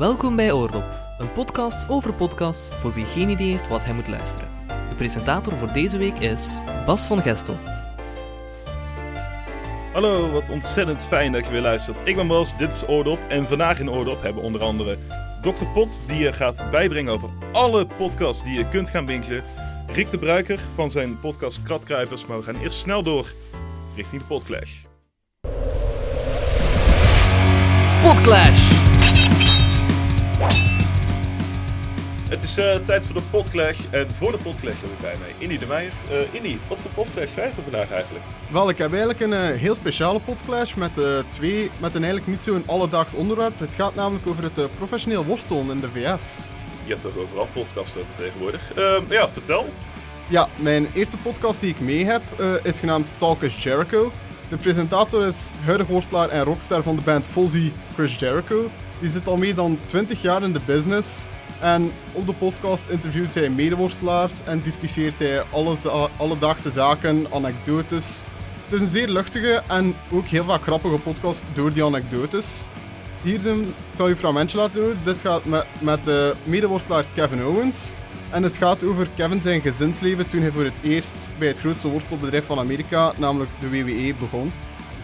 Welkom bij Oordop, een podcast over podcasts voor wie geen idee heeft wat hij moet luisteren. De presentator voor deze week is Bas van Gestel. Hallo, wat ontzettend fijn dat je weer luistert. Ik ben Bas, dit is Oordop en vandaag in Oordop hebben we onder andere Dr. Pot, die je gaat bijbrengen over alle podcasts die je kunt gaan winkelen. Rick de Bruiker van zijn podcast Kratkruipers, maar we gaan eerst snel door richting de Podclash. Podclash! Het is eh, tijd voor de Podclash en voor de Podclash heb ik bij mij Indy de Meijer. Uh, Indy, wat voor Podclash krijgen we vandaag eigenlijk? Wel, ik heb eigenlijk een eh, heel speciale podclash met, twee, met een eigenlijk niet zo'n alledaags onderwerp. Het gaat namelijk over het professioneel worstelen in de VS. Je hebt toch overal podcasts over tegenwoordig. Ehm, ja, vertel. Ja, mijn eerste podcast die ik mee heb is genaamd Talk is Jericho. De presentator is huidig worstelaar en rockster van de band Fozzy, Chris Jericho. Die zit al meer dan 20 jaar in de business. En op de podcast interviewt hij medeworstelaars en discussieert hij alle alledaagse zaken, anekdotes. Het is een zeer luchtige en ook heel vaak grappige podcast door die anekdotes. Hier zal je fragmentje laten horen. Dit gaat met, met de medeworstelaar Kevin Owens. En het gaat over Kevin zijn gezinsleven toen hij voor het eerst bij het grootste worstelbedrijf van Amerika, namelijk de WWE, begon.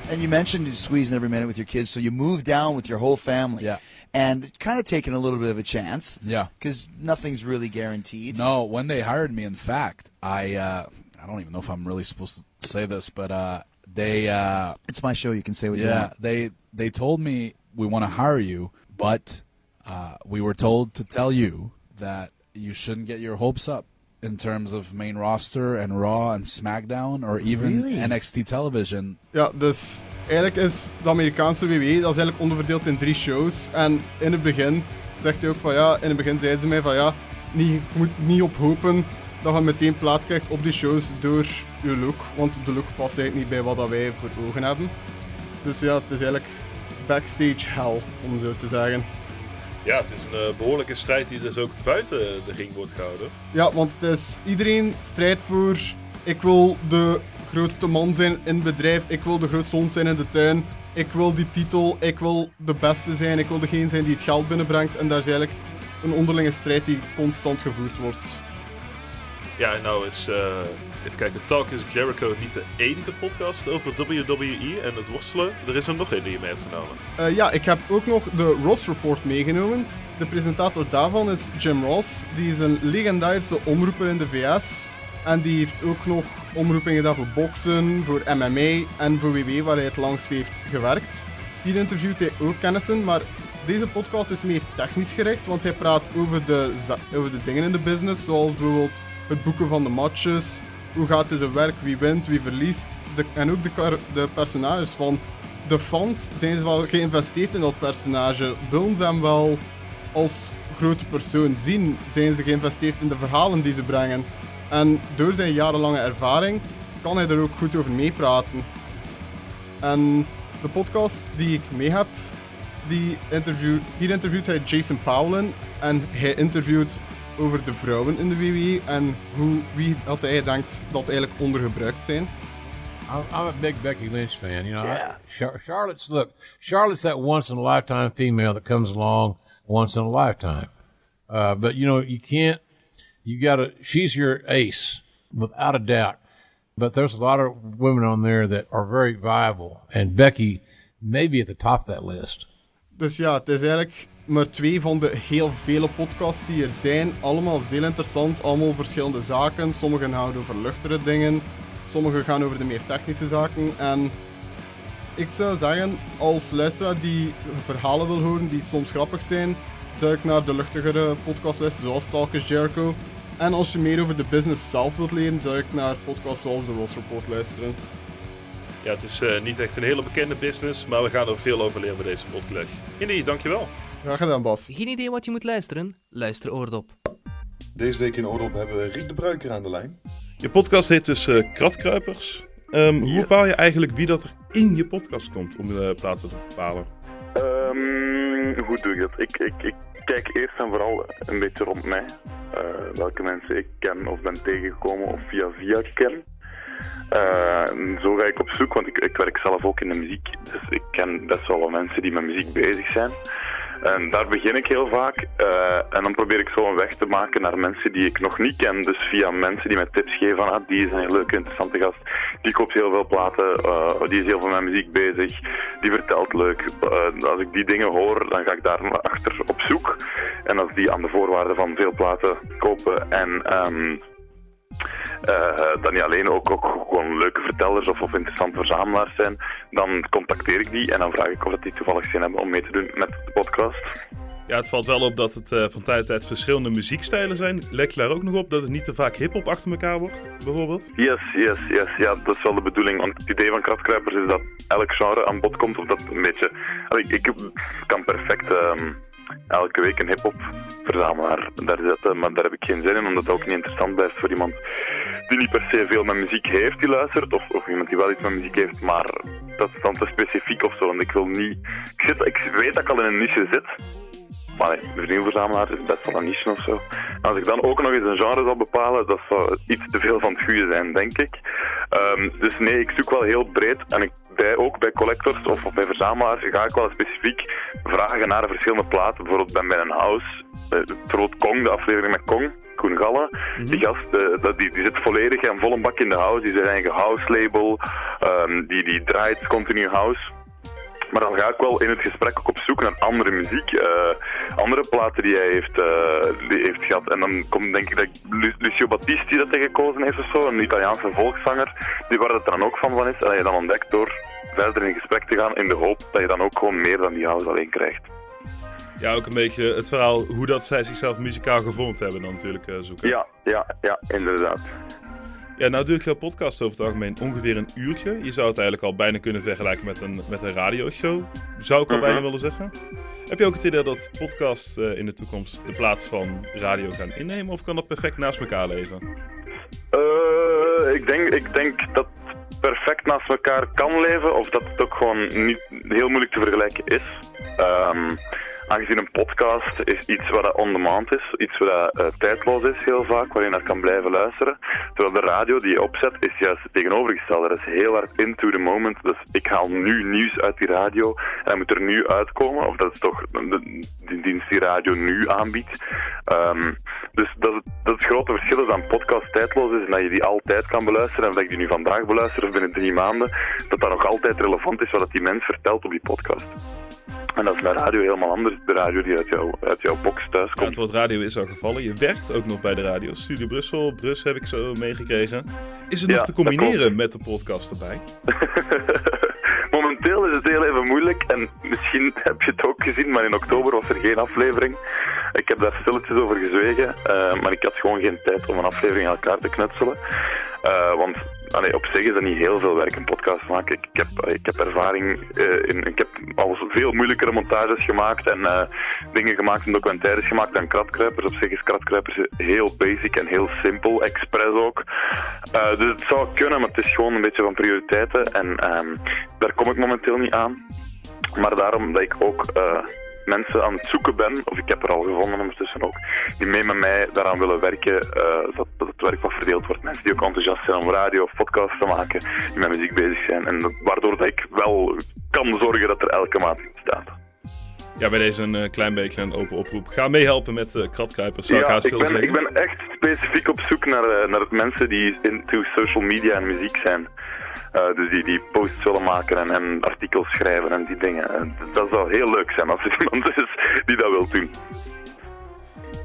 And you mentioned you squeezing every minute with your kids, so you moved down with your whole family. Yeah. And kind of taking a little bit of a chance. Yeah. Because nothing's really guaranteed. No, when they hired me, in fact, I uh, I don't even know if I'm really supposed to say this, but uh, they uh, It's my show. You can say what you yeah want. they they told me we want to hire you, but uh, we were told to tell you that you shouldn't get your hopes up in terms of main roster and Raw and SmackDown or even Really? NXT television. Ja, dus eigenlijk is de Amerikaanse WWE, dat is eigenlijk onderverdeeld in drie shows. En in het begin zegt hij ook van ja, in het begin zeiden ze mij van ja, niet, je moet niet op hopen dat je meteen plaats krijgt op die shows door je look. Want de look past eigenlijk niet bij wat dat wij voor ogen hebben. Dus ja, het is eigenlijk backstage hell, om zo te zeggen. Ja, het is een eh, behoorlijke strijd die dus ook buiten de ring wordt gehouden. Ja, want het is iedereen strijdt voor. Ik wil de grootste man zijn in het bedrijf. Ik wil de grootste hond zijn in de tuin. Ik wil die titel. Ik wil de beste zijn. Ik wil degene zijn die het geld binnenbrengt. En daar is eigenlijk een onderlinge strijd die constant gevoerd wordt. Ja, en nou is, eh, even kijken, Talk is Jericho niet de enige podcast over WWE en het worstelen. Er is er nog één die je mee hebt genomen. Eh, ja, ik heb ook nog de Ross Report meegenomen. De presentator daarvan is Jim Ross. Die is een legendarische omroeper in de VS. En die heeft ook nog omroepingen gedaan voor boksen, voor MMA en voor WW, waar hij het langst heeft gewerkt. Hier interviewt hij ook kennissen, maar deze podcast is meer technisch gericht, want hij praat over de, over de dingen in de business, zoals bijvoorbeeld het boeken van de matches, hoe gaat het zijn werk, wie wint, wie verliest, de, en ook de, de personages van de fans zijn ze wel geïnvesteerd in dat personage. Willen ze hem wel als grote persoon zien? Zijn ze geïnvesteerd in de verhalen die ze brengen? En door zijn jarenlange ervaring kan hij er ook goed over meepraten. En de podcast die ik mee heb, die interview, hier interviewt hij Jason Powell en hij interviewt over de vrouwen in de WWE en hoe, wie dat hij denkt dat eigenlijk ondergebruikt zijn. I'm, I'm a big Becky Lynch fan. You know, I, Char- Charlotte's look. Charlotte's that once in a lifetime female that comes along once in a lifetime. Uh, but you know, you can't. You got to. She's your ace without a doubt. But there's a lot of women on there that are very viable, and Becky may be at the top of that list. Dus ja, het is eigenlijk maar twee van de heel vele podcasts die er zijn. Allemaal zeer interessant, allemaal verschillende zaken. Sommige gaan over luchtere dingen, sommige gaan over de meer technische zaken. En ik zou zeggen, als luisteraar die verhalen wil horen die soms grappig zijn, zou ik naar de luchtigere podcast luisteren, zoals Talk is Jericho. En als je meer over de business zelf wilt leren, zou ik naar podcasts zoals de Ross Report luisteren. Ja, het is eh, niet echt een hele bekende business, maar we gaan er veel over leren bij deze podcast. Indy, dankjewel. Graag gedaan, Bas. Geen idee wat je moet luisteren? Luister Oordop. Deze week in Oordop hebben we Riek de Bruiker aan de lijn. Je podcast heet dus eh, Kratkruipers. Ehm, Hoe bepaal je eigenlijk wie dat er in je podcast komt om de plaatsen te bepalen? Ehm, hoe doe ik dat? Ik, ik, ik kijk eerst en vooral een beetje rond mij. Eh, welke mensen ik ken of ben tegengekomen of via via ken. Eh, en zo ga ik op zoek, want ik, ik werk zelf ook in de muziek. Dus ik ken best wel wat mensen die met muziek bezig zijn. En daar begin ik heel vaak. Eh, en dan probeer ik zo een weg te maken naar mensen die ik nog niet ken. Dus via mensen die mij tips geven van, ah, die is een leuke, interessante gast. Die koopt heel veel platen, eh, die is heel veel met muziek bezig, die vertelt leuk. Eh, als ik die dingen hoor, dan ga ik daar achter op zoek. En als die aan de voorwaarden van veel platen kopen en... ehm, eh, dan niet alleen ook, ook gewoon leuke vertellers of, of interessante verzamelaars zijn, dan contacteer ik die en dan vraag ik of dat die toevallig zin hebben om mee te doen met de podcast. Ja, het valt wel op dat het eh, van tijd tot tijd verschillende muziekstijlen zijn. Lek je daar ook nog op dat het niet te vaak hip-hop achter elkaar wordt, bijvoorbeeld? Yes, yes, yes. Ja, dat is wel de bedoeling. Want het idee van Kratkruipers is dat elk genre aan bod komt. Of dat een beetje... Allee, ik kan perfect ehm, elke week een hip-hop verzamelaar daar zetten. Maar daar heb ik geen zin in, omdat het ook niet interessant blijft voor iemand die niet per se veel met muziek heeft, die luistert. Of, of iemand die wel iets met muziek heeft, maar dat is dan te specifiek of zo. Want ik wil niet... Ik, zit, ik weet dat ik al in een niche zit. Maar nee, vernieuwverzamelaar is best wel een niche of zo. Als ik dan ook nog eens een genre zal bepalen, dat zou iets te veel van het goede zijn, denk ik. Ehm, dus nee, ik zoek wel heel breed. En ik, bij, ook bij collectors of, of bij verzamelaars ga ik wel specifiek vragen naar verschillende platen. Bijvoorbeeld bij mijn house, eh, bijvoorbeeld Kong, de aflevering met Kong. Koen Galle. Die gast eh, die, die zit volledig en vol een bak in de house. Die is zijn eigen house label. Ehm, die, die draait continu house. Maar dan ga ik wel in het gesprek ook op zoek naar andere muziek. eh, andere platen die hij heeft, eh, die heeft gehad. En dan komt denk ik dat Lu- Lucio Battisti dat hij gekozen heeft of zo. Een Italiaanse volkszanger. Die waar het dan ook van van is. En dat je dan ontdekt door verder in gesprek te gaan. In de hoop dat je dan ook gewoon meer dan die house alleen krijgt. Ja, ook een beetje het verhaal hoe dat zij zichzelf muzikaal gevormd hebben dan natuurlijk eh, zoeken. Ja, ja, ja, inderdaad. Ja, nou duurt jouw podcast over het algemeen ongeveer een uurtje. Je zou het eigenlijk al bijna kunnen vergelijken met een, met een radioshow. Zou ik al Mhm. bijna willen zeggen. Heb je ook het idee dat podcast eh, in de toekomst de plaats van radio gaan innemen? Of kan dat perfect naast elkaar leven? Eh, ik, denk, ik denk dat het perfect naast elkaar kan leven, of dat het ook gewoon niet heel moeilijk te vergelijken is. Ehm, aangezien een podcast is iets wat dat on-demand is, iets wat eh, tijdloos is heel vaak, waar je naar kan blijven luisteren. Terwijl de radio die je opzet is juist het tegenovergestelde. Dat is heel hard into the moment. Dus ik haal nu nieuws uit die radio en dat moet er nu uitkomen. Of dat is toch de, dienst die radio nu aanbiedt. Ehm, dus dat dat het grote verschil dat een podcast tijdloos is en dat je die altijd kan beluisteren. En dat ik die nu vandaag beluister of binnen drie maanden, dat dat nog altijd relevant is wat die mens vertelt op die podcast. En dat is bij radio helemaal anders. De radio die uit, jou, uit jouw box thuis Ja, komt. het woord radio is al gevallen. Je werkt ook nog bij de radio. Studio Brussel, Brus heb ik zo meegekregen. Is het Ja, nog te combineren met de podcast erbij? Momenteel is het heel even moeilijk en misschien heb je het ook gezien, maar in oktober was er geen aflevering. Ik heb daar stilletjes over gezwegen, eh, maar ik had gewoon geen tijd om een aflevering aan elkaar te knutselen. Eh, want allee, op zich is dat niet heel veel werk, een podcast maken. Ik, heb, ik heb ervaring eh, in... Ik heb al veel moeilijkere montages gemaakt en dingen gemaakt en documentaires gemaakt dan Kratkruipers. Op zich is Kratkruipers heel basic en heel simpel, expres ook. Dus het zou kunnen, maar het is gewoon een beetje van prioriteiten en ehm, daar kom ik momenteel niet aan. Maar daarom dat ik ook mensen aan het zoeken ben, of ik heb er al gevonden ondertussen ook, die mee met mij daaraan willen werken, eh, dat, dat het werk wat verdeeld wordt. Mensen die ook enthousiast zijn om radio of podcast te maken, die met muziek bezig zijn. En dat- waardoor dat ik wel kan zorgen dat er elke maand iets staat. Ja, bij deze een eh, klein beetje een open oproep. Ga meehelpen met eh kratkruipers, zou ik Ja, haast ik willen ben, ik ben echt specifiek op zoek naar, eh, naar mensen die into social media en muziek zijn. Eh, dus die, die posts willen maken en, en artikels schrijven en die dingen. En dat zou heel leuk zijn als er iemand is die dat wil doen.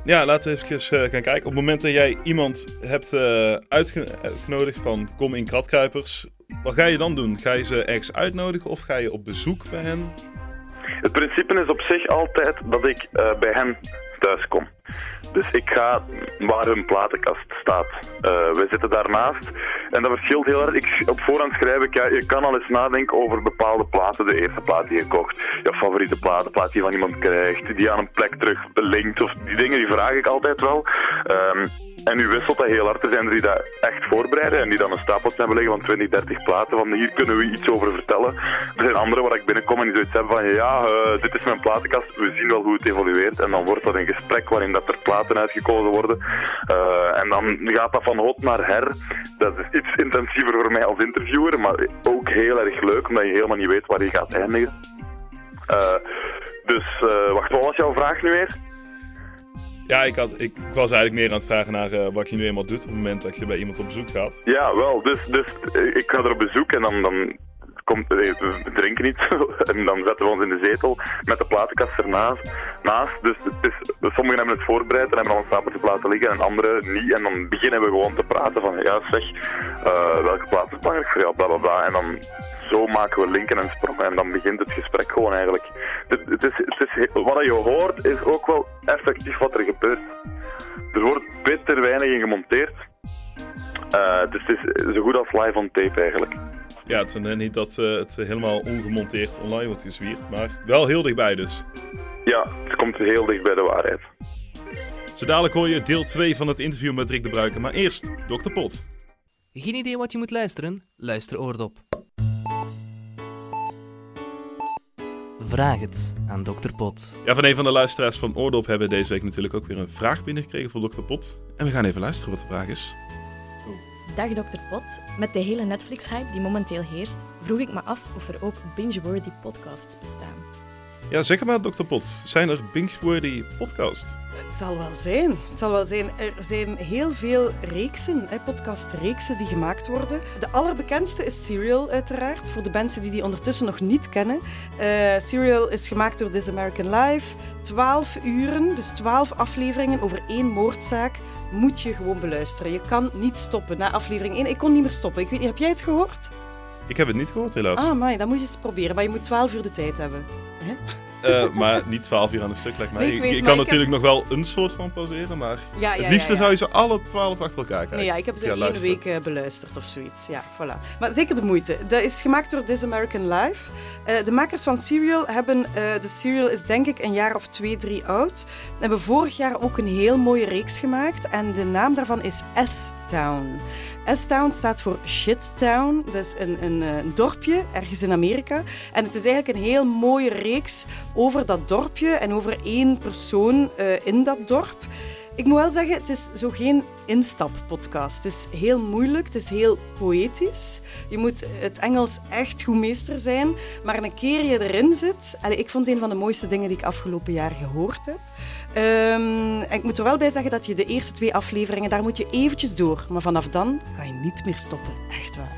Ja, laten we even gaan kijken. Op het moment dat jij iemand hebt eh, uitge- uitgenodigd van kom in kratkruipers, wat ga je dan doen? Ga je ze ergens uitnodigen of ga je op bezoek bij hen? Het principe is op zich altijd dat ik eh, bij hen thuis kom. Dus ik ga waar hun platenkast staat. Eh, we zitten daarnaast. En dat verschilt heel erg. Ik, op voorhand schrijf ik, je kan al eens nadenken over bepaalde platen. De eerste plaat die je kocht. Je favoriete plaat, de plaat die van iemand krijgt. Die aan een plek terug linkt. Of die dingen, die vraag ik altijd wel. Ehm, en nu wisselt dat heel hard. Er zijn er die dat echt voorbereiden en die dan een stapeltje hebben liggen van 20, 30 platen. Van hier kunnen we iets over vertellen. Er zijn anderen waar ik binnenkom en die zoiets hebben van ja, eh, dit is mijn platenkast. We zien wel hoe het evolueert. En dan wordt dat een gesprek waarin dat er platen uitgekozen worden. Eh, en dan gaat dat van hot naar her. Dat is iets intensiever voor mij als interviewer, maar ook heel erg leuk, omdat je helemaal niet weet waar je gaat eindigen. Eh, dus, wacht, wat was jouw vraag nu weer? Ja, ik, had, ik was eigenlijk meer aan het vragen naar eh, wat je nu eenmaal doet op het moment dat je bij iemand op bezoek gaat. Ja, wel, dus, dus eh, ik ga er op bezoek en dan, dan komt, we drinken iets en dan zetten we ons in de zetel met de platenkast ernaast. Naast. Dus sommigen hebben het voorbereid en hebben al een stapeltje platen liggen en anderen niet. En dan beginnen we gewoon te praten van, ja zeg, eh, welke plaat is belangrijk voor jou, bla bla bla. En dan zo maken we linken en sprongen en dan begint het gesprek gewoon eigenlijk. Het, het is, het is, wat je hoort is ook wel effectief wat er gebeurt. Er wordt bitter weinig in gemonteerd. Eh, dus het is zo goed als live on tape eigenlijk. Ja, het is een- niet dat eh, het helemaal ongemonteerd online wordt gezwierd, maar wel heel dichtbij dus. Ja, het komt heel dicht bij de waarheid. Zo dadelijk hoor je deel 2 van het interview met Rick de Bruiker, maar eerst Dr. Pot. Geen idee wat je moet luisteren? Luister oordop. Vraag het aan Dr. Pot. Ja, van een van de luisteraars van Oordop hebben we deze week natuurlijk ook weer een vraag binnengekregen voor Dr. Pot. En we gaan even luisteren wat de vraag is. Dag Dr. Pot. Met de hele Netflix-hype die momenteel heerst, vroeg ik me af of er ook binge-worthy podcasts bestaan. Ja, zeg maar Dr. Pot, zijn er binge-worthy podcasts? Het zal wel zijn. Het zal wel zijn. Er zijn heel veel reeksen, hè, podcastreeksen die gemaakt worden. De allerbekendste is Serial, uiteraard. Voor de mensen die die ondertussen nog niet kennen. Eh, Serial is gemaakt door This American Life. 12 uren, dus 12 afleveringen over één moordzaak, moet je gewoon beluisteren. Je kan niet stoppen na aflevering 1. Ik kon niet meer stoppen. Ik weet niet, heb jij het gehoord? Ik heb het niet gehoord helaas. Ah, maar dan moet je eens proberen. Maar je moet 12 uur de tijd hebben. Hè? Eh, maar niet 12 uur aan een stuk lijkt mij. Nee, ik weet, kan ik heb- natuurlijk nog wel een soort van pauzeren, maar Ja, ja, het liefste ja, zou je ze alle 12 achter elkaar kijken. Nee, ja, ik heb ze in één week eh, beluisterd of zoiets. Ja, voilà. Maar zeker de moeite. Dat is gemaakt door This American Life. Eh, de makers van Serial hebben... de Serial is denk ik een jaar of twee, drie oud. Hebben vorig jaar ook een heel mooie reeks gemaakt. En de naam daarvan is S-Town. S-Town staat voor Shittown. Dat is een, een, eh, een dorpje ergens in Amerika. En het is eigenlijk een heel mooie reeks over dat dorpje en over één persoon eh, in dat dorp. Ik moet wel zeggen, het is zo geen instappodcast. Het is heel moeilijk, het is heel poëtisch. Je moet het Engels echt goed meester zijn. Maar een keer je erin zit... Allee, ik vond het een van de mooiste dingen die ik afgelopen jaar gehoord heb. Ehm, en ik moet er wel bij zeggen dat je de eerste twee afleveringen, daar moet je eventjes door. Maar vanaf dan kan je niet meer stoppen. Echt waar.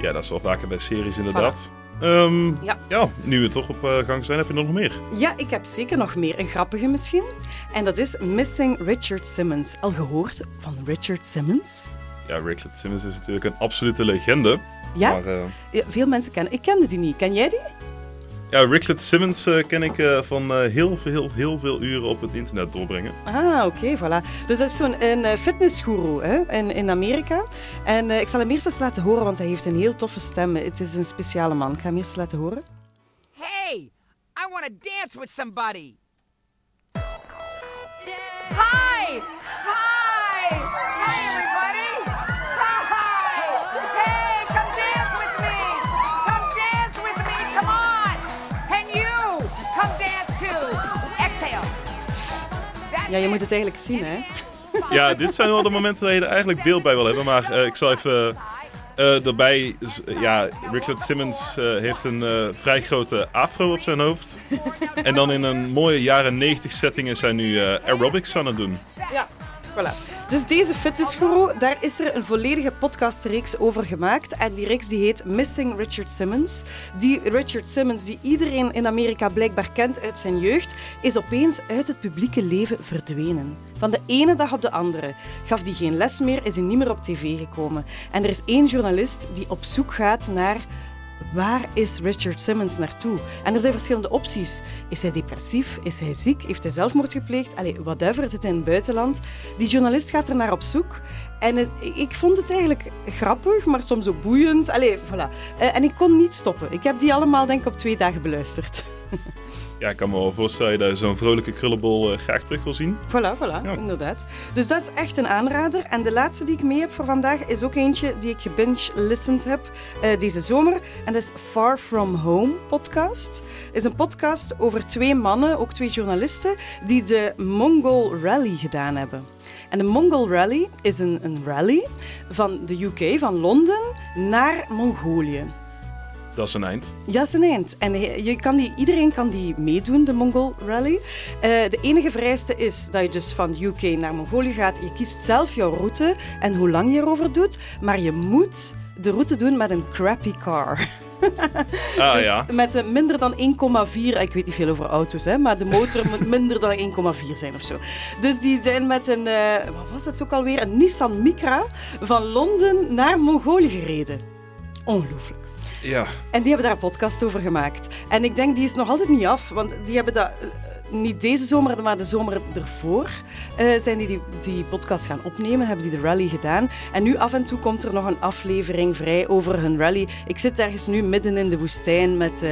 Ja, dat is wel vaker bij series inderdaad. Ehm, Ja. ja, nu we toch op eh, gang zijn, heb je nog meer? Ja, ik heb zeker nog meer. Een grappige misschien. En dat is Missing Richard Simmons. Al gehoord van Richard Simmons? Ja, Richard Simmons is natuurlijk een absolute legende. Ja? Maar, eh, Ja, veel mensen kennen. Ik kende die niet. Ken jij die? Ja, Richard Simmons eh, ken ik eh, van eh, heel, veel, heel veel uren op het internet doorbrengen. Ah, oké, voilà. Dus dat is zo'n een fitnessguru hè, in, in Amerika. En eh, ik zal hem eerst eens laten horen, want hij heeft een heel toffe stem. Het is een speciale man. Ik ga hem eerst laten horen. Hey, I want to dance with somebody. Hi! Ja, je moet het eigenlijk zien, hè? Ja, dit zijn wel de momenten dat je er eigenlijk beeld bij wil hebben. Maar eh, ik zal even eh, erbij... Ja, Richard Simmons eh, heeft een vrij grote afro op zijn hoofd. En dan in een mooie jaren 90 setting is hij nu aerobics aan het doen. Ja, voilà. Dus deze fitnessguru, daar is er een volledige podcastreeks over gemaakt. En die reeks die heet Missing Richard Simmons. Die Richard Simmons, die iedereen in Amerika blijkbaar kent uit zijn jeugd, is opeens uit het publieke leven verdwenen. Van de ene dag op de andere. Gaf die geen les meer, is hij niet meer op tv gekomen. En er is één journalist die op zoek gaat naar Waar is Richard Simmons naartoe? En er zijn verschillende opties. Is hij depressief? Is hij ziek? Heeft hij zelfmoord gepleegd? Allee, whatever, zit hij in het buitenland. Die journalist gaat er naar op zoek. En ik vond het eigenlijk grappig, maar soms ook boeiend. Allee, voilà. Eh, en ik kon niet stoppen. Ik heb die allemaal denk ik op twee dagen beluisterd. Ja, ik kan me wel voorstellen dat je zo'n vrolijke krullenbol eh, graag terug wil zien. Voilà, voilà, inderdaad. Dus dat is echt een aanrader. En de laatste die ik mee heb voor vandaag is ook eentje die ik gebinge-listened heb eh, deze zomer. En dat is Far From Home podcast. is een podcast over twee mannen, ook twee journalisten, die de Mongol Rally gedaan hebben. En de Mongol Rally is een, een rally van de UK, van Londen, naar Mongolië. Dat is een eind. Ja, is een eind. En je kan die, iedereen kan die meedoen, de Mongol Rally. Eh, de enige vereiste is dat je dus van UK naar Mongolië gaat. Je kiest zelf jouw route en hoe lang je erover doet. Maar je moet de route doen met een crappy car. Ah Dus ja. Met een minder dan 1,4. Ik weet niet veel over auto's, hè, maar de motor moet minder dan 1,4 zijn of zo. Dus die zijn met een, eh, wat was dat ook alweer? Een Nissan Micra van Londen naar Mongolië gereden. Ongelooflijk. Ja. En die hebben daar een podcast over gemaakt. En ik denk, die is nog altijd niet af, want die hebben dat... eh, Niet deze zomer, maar de zomer ervoor eh, zijn die, die die podcast gaan opnemen, hebben die de rally gedaan. En nu af en toe komt er nog een aflevering vrij over hun rally. Ik zit ergens nu midden in de woestijn met eh,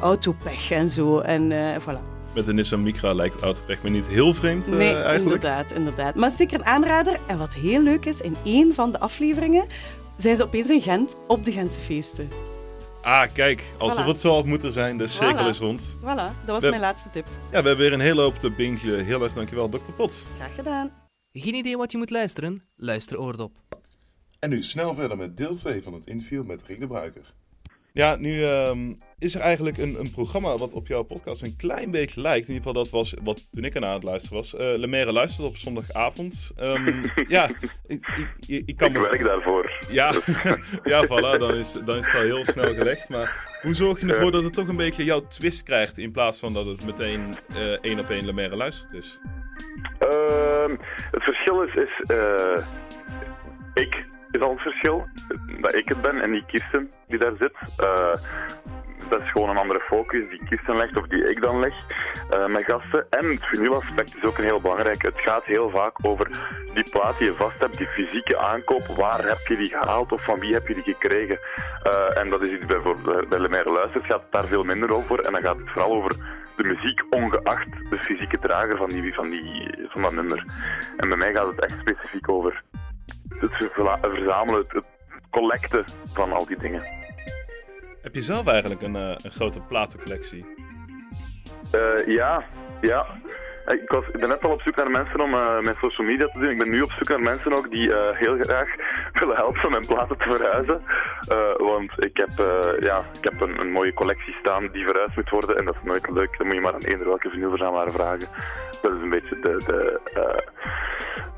autopech en zo. En eh, voilà. Met de Nissan Micra lijkt Autopech me niet heel vreemd eh, nee, eigenlijk. inderdaad, inderdaad. Maar zeker een aanrader. En wat heel leuk is, in één van de afleveringen zijn ze opeens in Gent op de Gentse feesten. Ah, kijk. Alsof Voilà. het zo had moeten zijn. De cirkel Voilà. is rond. Voilà, dat was We- mijn laatste tip. Ja, we hebben weer een hele hoop te bingen. Heel erg dankjewel, Dr. Pot. Graag gedaan. Geen idee wat je moet luisteren? Luister Oordop. En nu snel verder met deel 2 van het interview met Rick de Bruiker. Ja, nu ehm, is er eigenlijk een, een programma wat op jouw podcast een klein beetje lijkt. In ieder geval, dat was wat toen ik ernaar aan het luisteren was. Eh Lemaire luisterde op zondagavond. Ehm, ja, ik, ik, ik, ik kan Ik me- werk daarvoor. Ja, ja voilà, dan is, dan is het al heel snel gelegd. Maar hoe zorg je ervoor dat het toch een beetje jouw twist krijgt... in plaats van dat het meteen eh, één op één Lemaire luistert is? Ehm, het verschil is, is eh, ik is al het verschil. Dat ik het ben en die Kirsten die daar zit. Eh, dat is gewoon een andere focus die Kirsten legt of die ik dan leg eh, met gasten. En het vinylaspect is ook een heel belangrijk. Het gaat heel vaak over die plaat die je vast hebt, die fysieke aankoop. Waar heb je die gehaald of van wie heb je die gekregen? Eh, en dat is iets bij, voor, bij Lemaire Luistert gaat het daar veel minder over. En dan gaat het vooral over de muziek, ongeacht de fysieke drager van, die, van, die, van dat nummer. En bij mij gaat het echt specifiek over het verzamelen, het, het collecten van al die dingen. Heb je zelf eigenlijk een, eh, een grote platencollectie? Eh, ja, ja. Eh, Ik, was, ik ben net al op zoek naar mensen om mijn social media te doen. Ik ben nu op zoek naar mensen ook die heel graag willen helpen om mijn platen te verhuizen. Want ik heb, ja, ik heb een, een mooie collectie staan die verhuisd moet worden. En dat is nooit leuk. Dan moet je maar aan eender welke vinylverzamelaar vragen. Dat is een beetje de, de eh,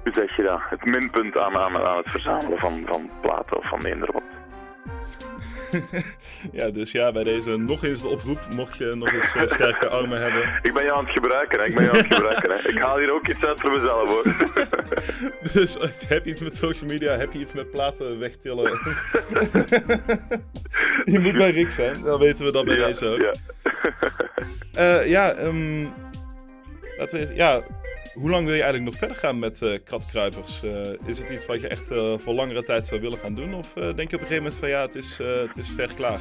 hoe zeg je dat? Het minpunt aan, aan, aan het verzamelen van, van platen of van wat. ja, dus ja, bij deze nog eens de oproep, mocht je nog eens eh, sterke armen hebben. Ik ben jou aan het gebruiken, hè. Ik ben jou aan het gebruiken, hè. Ik haal hier ook iets uit voor mezelf, hoor. Dus eh, heb je iets met social media, heb je iets met platen wegtillen? je moet bij Rick zijn, dan weten we dat bij Ja, deze ook. ja. Eh, ja, ehm, ja, hoe lang wil je eigenlijk nog verder gaan met eh kratkruipers? Eh, is het iets wat je echt eh, voor langere tijd zou willen gaan doen? Of denk je op een gegeven moment van ja, het is, het is ver klaar?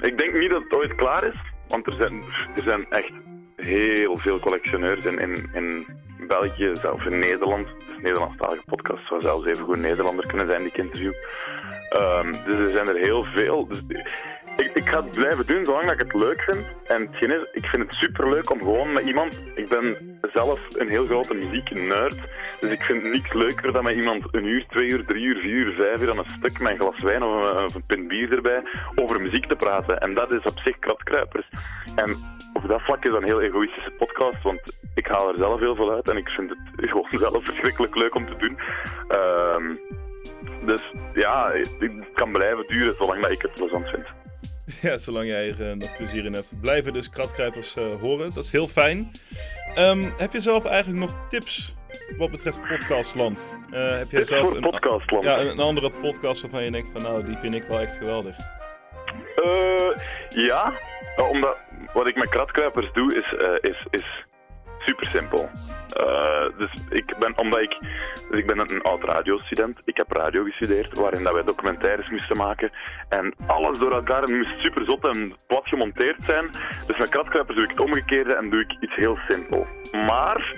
Ik denk niet dat het ooit klaar is, want er zijn, er zijn echt heel veel collectioneurs in, in, in België, zelfs in Nederland. Dus Nederlandstalige podcast zou zelfs even goed Nederlander kunnen zijn die ik interview. Ehm, dus er zijn er heel veel. Dus ik, ik ga het blijven doen zolang dat ik het leuk vind. En hetgeen is, ik vind het superleuk om gewoon met iemand... Ik ben zelf een heel grote muzieknerd. Dus ik vind niks leuker dan met iemand een uur, twee uur, drie uur, vier uur, vijf uur aan een stuk met een glas wijn of een, een pint bier erbij over muziek te praten. En dat is op zich kratkruipers. En op dat vlak is dat een heel egoïstische podcast, want ik haal er zelf heel veel uit en ik vind het gewoon zelf verschrikkelijk leuk om te doen. Ehm, dus ja, het kan blijven duren zolang dat ik het plezant vind. Ja, zolang jij er eh, nog plezier in hebt. Blijven dus kratkruipers eh, horen, dat is heel fijn. Ehm, heb je zelf eigenlijk nog tips wat betreft podcastland? Eh, heb jij zelf voor podcastland? Ja, een, een andere podcast waarvan je denkt van nou, die vind ik wel echt geweldig. Eh, ja, eh, omdat wat ik met kratkruipers doe is, is, is super simpel. Eh, dus ik ben, omdat ik, dus ik ben een oud radiostudent. Ik heb radio gestudeerd, waarin dat wij documentaires moesten maken. En alles door elkaar moest super zot en plat gemonteerd zijn. Dus met kratkruipers doe ik het omgekeerde en doe ik iets heel simpel. Maar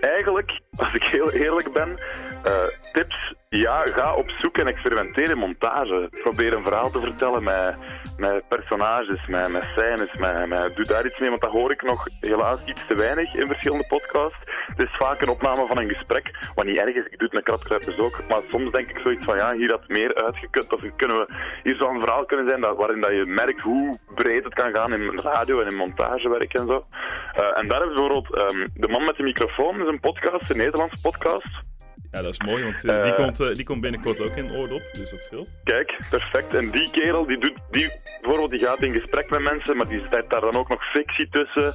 eigenlijk, als ik heel eerlijk ben, tips? Ja, ga op zoek en experimenteer in montage. Probeer een verhaal te vertellen met, met personages, met, met scènes. Met, met, doe daar iets mee, want dat hoor ik nog helaas iets te weinig in verschillende podcasts. Het is vaak een opname van een gesprek, wat niet erg is. Ik doe het met kratkruipers ook. Maar soms denk ik zoiets van, ja, hier had meer uitgekut. Of kunnen we, hier zou een verhaal kunnen zijn dat, waarin dat je merkt hoe breed het kan gaan in radio en in montagewerk en zo. Eh, en daar is bijvoorbeeld ehm, De Man met de Microfoon, is een podcast, een Nederlandse podcast. Ja, dat is mooi, want eh, die, Eh. komt, eh, die komt binnenkort ook in Oordop, dus dat scheelt. Kijk, perfect. En die kerel, die doet, die, bijvoorbeeld, die gaat in gesprek met mensen, maar die zet daar dan ook nog fictie tussen.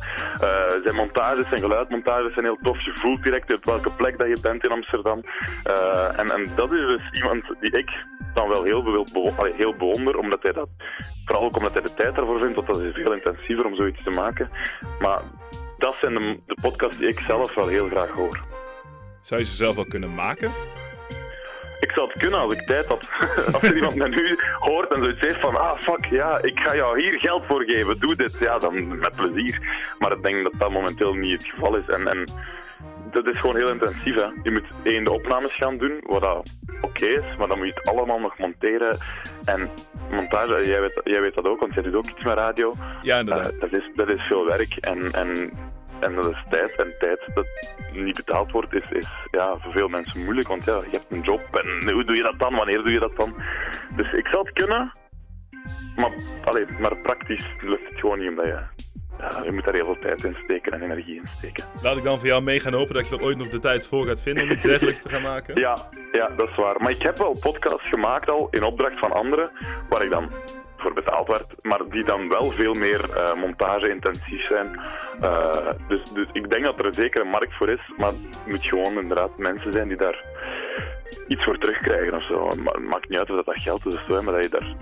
Zijn montages, zijn geluidmontages zijn heel tof. Je voelt direct op welke plek dat je bent in Amsterdam. En, en dat is dus iemand die ik dan wel heel, allee, heel bewonder, omdat hij dat, vooral ook omdat hij de tijd daarvoor vindt, want dat is veel intensiever om zoiets te maken. Maar dat zijn de, de podcasts die ik zelf wel heel graag hoor. Zou je ze zelf wel kunnen maken? Ik zou het kunnen als ik tijd had. Als er iemand mij nu hoort en zoiets heeft van, ah fuck, ja, ik ga jou hier geld voor geven, doe dit. Ja, dan met plezier. Maar ik denk dat dat momenteel niet het geval is. En, en dat is gewoon heel intensief. Hè. Je moet één de opnames gaan doen, wat oké is, maar dan moet je het allemaal nog monteren. En montage, jij weet, jij weet dat ook, want jij doet ook iets met radio. Ja, inderdaad. Eh, dat, is, dat is veel werk en, en, en dat is tijd. En tijd dat niet betaald wordt, is, is ja, voor veel mensen moeilijk. Want ja, je hebt een job en hoe doe je dat dan? Wanneer doe je dat dan? Dus ik zou het kunnen, maar, allee, maar praktisch lukt het gewoon niet, omdat je, ja, je moet daar heel veel tijd in steken en energie in steken. Laat ik dan voor jou mee gaan hopen dat je er ooit nog de tijd voor gaat vinden om iets dergelijks te gaan maken. Ja, ja, dat is waar. Maar ik heb wel podcasts gemaakt al in opdracht van anderen, waar ik dan voor betaald werd, maar die dan wel veel meer eh, montage-intensief zijn. Eh, dus, dus ik denk dat er zeker een markt voor is, maar het moet gewoon inderdaad mensen zijn die daar iets voor terugkrijgen of zo. Het maakt niet uit of dat, dat geld is of zo, maar dat je daar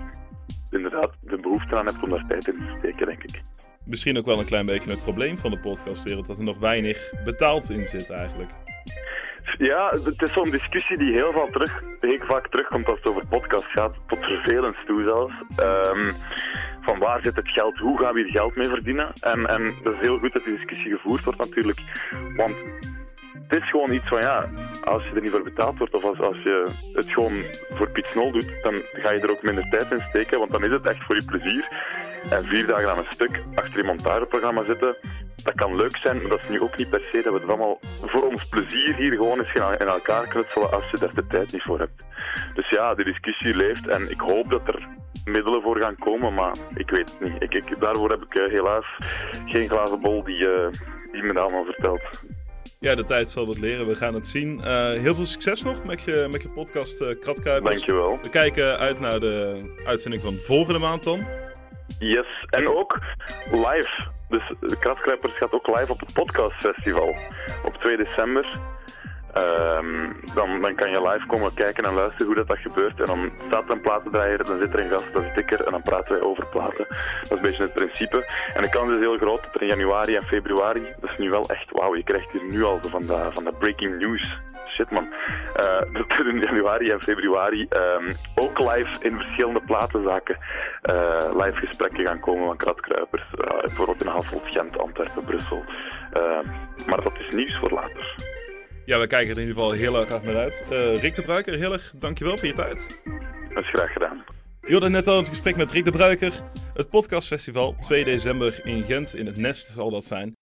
inderdaad de behoefte aan hebt om daar tijd in te steken, denk ik. Misschien ook wel een klein beetje het probleem van de podcastwereld, dat er nog weinig betaald in zit eigenlijk. Ja, het is zo'n discussie die heel, veel terug, heel vaak terugkomt als het over podcast gaat, tot vervelend toe zelfs. Ehm, van waar zit het geld, hoe gaan we hier geld mee verdienen? En, en dat is heel goed dat die discussie gevoerd wordt natuurlijk, want het is gewoon iets van ja, als je er niet voor betaald wordt of als, als je het gewoon voor Piet Snol doet, dan ga je er ook minder tijd in steken, want dan is het echt voor je plezier. En vier dagen aan een stuk achter je montageprogramma zitten, dat kan leuk zijn, maar dat is nu ook niet per se dat we het allemaal voor ons plezier hier gewoon eens gaan in elkaar knutselen als je daar de tijd niet voor hebt. Dus ja, de discussie leeft en ik hoop dat er middelen voor gaan komen, maar ik weet het niet. Ik, ik, daarvoor heb ik eh, helaas geen glazen bol die, eh, die me dat allemaal vertelt. Ja, de tijd zal het leren. We gaan het zien. Eh, heel veel succes nog met je, met je podcast eh Kratkuipers. Dankjewel. We kijken uit naar de uitzending van volgende maand dan. Yes, en ook live. Dus de Kratkruipers gaat ook live op het podcastfestival op 2 december. Ehm, dan, dan kan je live komen kijken en luisteren hoe dat, dat gebeurt. En dan staat er een platendraaier, dan zit er een gast, dan zit ik er en dan praten wij over platen. Dat is een beetje het principe. En de kans is heel groot dat er in januari en februari, dat is nu wel echt wauw, je krijgt hier nu al van de, van de breaking news. Shit man. Eh, dat er in januari en februari ehm, ook live in verschillende platenzaken eh, live gesprekken gaan komen van kratkruipers. Eh, bijvoorbeeld in Hasselt, Gent, Antwerpen, Brussel. Eh, maar dat is nieuws voor later. Ja, we kijken er in ieder geval heel erg hard naar uit. Eh, Rick de Bruiker, heel erg dankjewel voor je tijd. Dat is graag gedaan. Je hoorde net al het gesprek met Rick de Bruiker. Het podcastfestival 2 december in Gent, in het Nest zal dat zijn.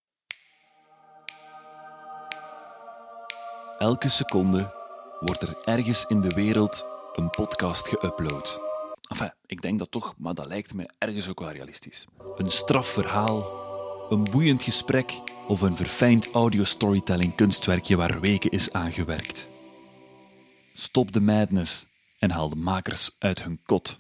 Elke seconde wordt er ergens in de wereld een podcast geüpload. Enfin, ik denk dat toch, maar dat lijkt me ergens ook wel realistisch. Een straf verhaal, een boeiend gesprek of een verfijnd audio-storytelling kunstwerkje waar weken is aangewerkt. Stop de madness en haal de makers uit hun kot.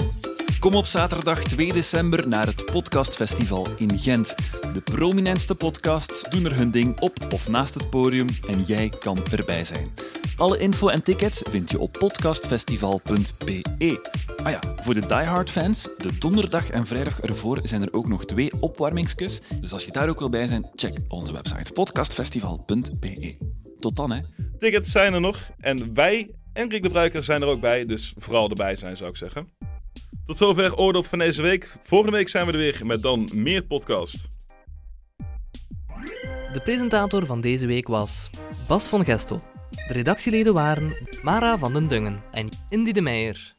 Kom op zaterdag 2 december naar het Podcastfestival in Gent. De prominentste podcasts doen er hun ding op of naast het podium en jij kan erbij zijn. Alle info en tickets vind je op podcastfestival.be. Ah ja, voor de diehard fans, de donderdag en vrijdag ervoor zijn er ook nog twee opwarmingskus. Dus als je daar ook wil bij zijn, check onze website podcastfestival.be. Tot dan, hè. Tickets zijn er nog en wij en Rick de Bruiker zijn er ook bij, dus vooral erbij zijn zou ik zeggen. Tot zover Oordop van deze week. Volgende week zijn we er weer met dan meer podcast. De presentator van deze week was Bas van Gestel. De redactieleden waren Mara van den Dungen en Indy de Meijer.